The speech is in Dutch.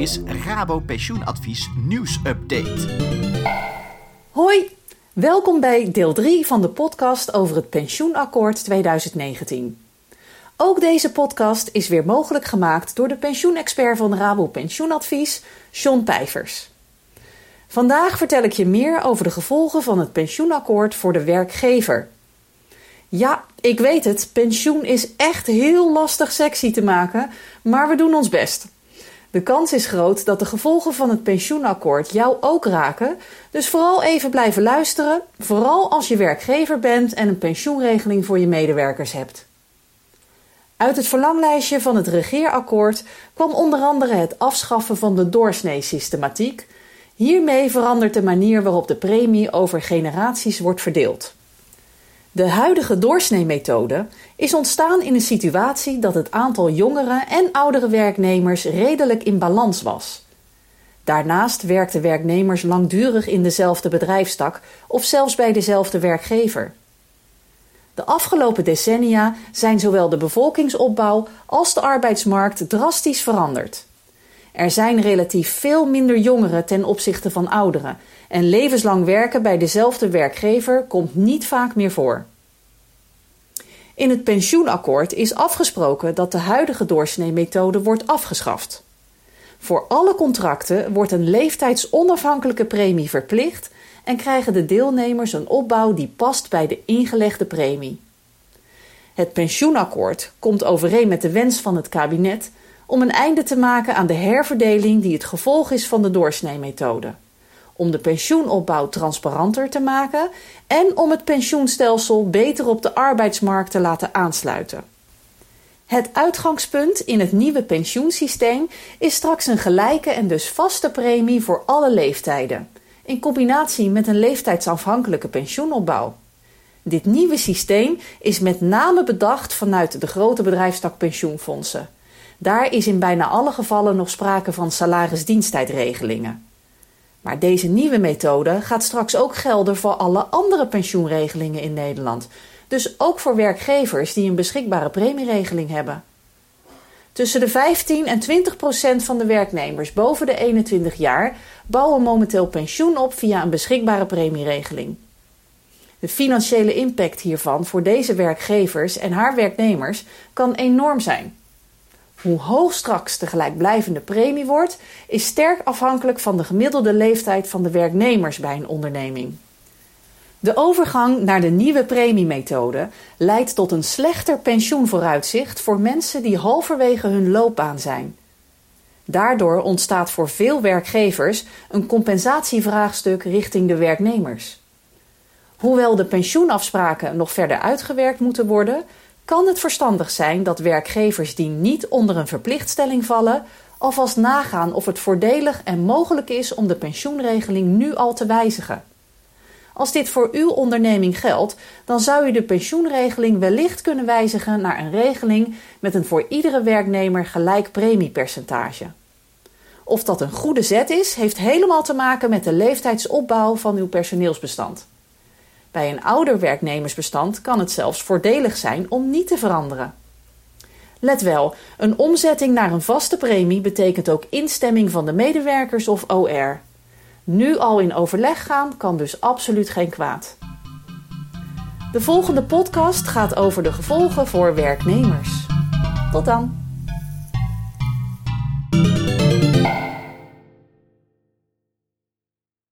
is Rabo Pensioenadvies nieuwsupdate. Hoi, welkom bij deel 3 van de podcast over het Pensioenakkoord 2019. Ook deze podcast is weer mogelijk gemaakt door de pensioenexpert van Rabo Pensioenadvies, John Pijvers. Vandaag vertel ik je meer over de gevolgen van het pensioenakkoord voor de werkgever. Ja, ik weet het, pensioen is echt heel lastig sexy te maken, maar we doen ons best. De kans is groot dat de gevolgen van het pensioenakkoord jou ook raken, dus vooral even blijven luisteren, vooral als je werkgever bent en een pensioenregeling voor je medewerkers hebt. Uit het verlanglijstje van het regeerakkoord kwam onder andere het afschaffen van de doorsnee-systematiek. Hiermee verandert de manier waarop de premie over generaties wordt verdeeld. De huidige doorsneemethode is ontstaan in een situatie dat het aantal jongere en oudere werknemers redelijk in balans was. Daarnaast werkten werknemers langdurig in dezelfde bedrijfstak of zelfs bij dezelfde werkgever. De afgelopen decennia zijn zowel de bevolkingsopbouw als de arbeidsmarkt drastisch veranderd. Er zijn relatief veel minder jongeren ten opzichte van ouderen en levenslang werken bij dezelfde werkgever komt niet vaak meer voor. In het pensioenakkoord is afgesproken dat de huidige doorsneemethode wordt afgeschaft. Voor alle contracten wordt een leeftijdsonafhankelijke premie verplicht en krijgen de deelnemers een opbouw die past bij de ingelegde premie. Het pensioenakkoord komt overeen met de wens van het kabinet om een einde te maken aan de herverdeling die het gevolg is van de doorsneemethode. Om de pensioenopbouw transparanter te maken en om het pensioenstelsel beter op de arbeidsmarkt te laten aansluiten. Het uitgangspunt in het nieuwe pensioensysteem is straks een gelijke en dus vaste premie voor alle leeftijden, in combinatie met een leeftijdsafhankelijke pensioenopbouw. Dit nieuwe systeem is met name bedacht vanuit de grote bedrijfstak pensioenfondsen. Daar is in bijna alle gevallen nog sprake van salarisdiensttijdregelingen. Maar deze nieuwe methode gaat straks ook gelden voor alle andere pensioenregelingen in Nederland. Dus ook voor werkgevers die een beschikbare premieregeling hebben. Tussen de 15 en 20 procent van de werknemers boven de 21 jaar bouwen momenteel pensioen op via een beschikbare premieregeling. De financiële impact hiervan voor deze werkgevers en haar werknemers kan enorm zijn. Hoe hoog straks de gelijkblijvende premie wordt, is sterk afhankelijk van de gemiddelde leeftijd van de werknemers bij een onderneming. De overgang naar de nieuwe premiemethode leidt tot een slechter pensioenvooruitzicht voor mensen die halverwege hun loopbaan zijn. Daardoor ontstaat voor veel werkgevers een compensatievraagstuk richting de werknemers. Hoewel de pensioenafspraken nog verder uitgewerkt moeten worden, kan het verstandig zijn dat werkgevers die niet onder een verplichtstelling vallen, alvast nagaan of het voordelig en mogelijk is om de pensioenregeling nu al te wijzigen. Als dit voor uw onderneming geldt, dan zou u de pensioenregeling wellicht kunnen wijzigen naar een regeling met een voor iedere werknemer gelijk premiepercentage. Of dat een goede zet is, heeft helemaal te maken met de leeftijdsopbouw van uw personeelsbestand. Bij een ouder werknemersbestand kan het zelfs voordelig zijn om niet te veranderen. Let wel, een omzetting naar een vaste premie betekent ook instemming van de medewerkers of OR. Nu al in overleg gaan kan dus absoluut geen kwaad. De volgende podcast gaat over de gevolgen voor werknemers. Tot dan!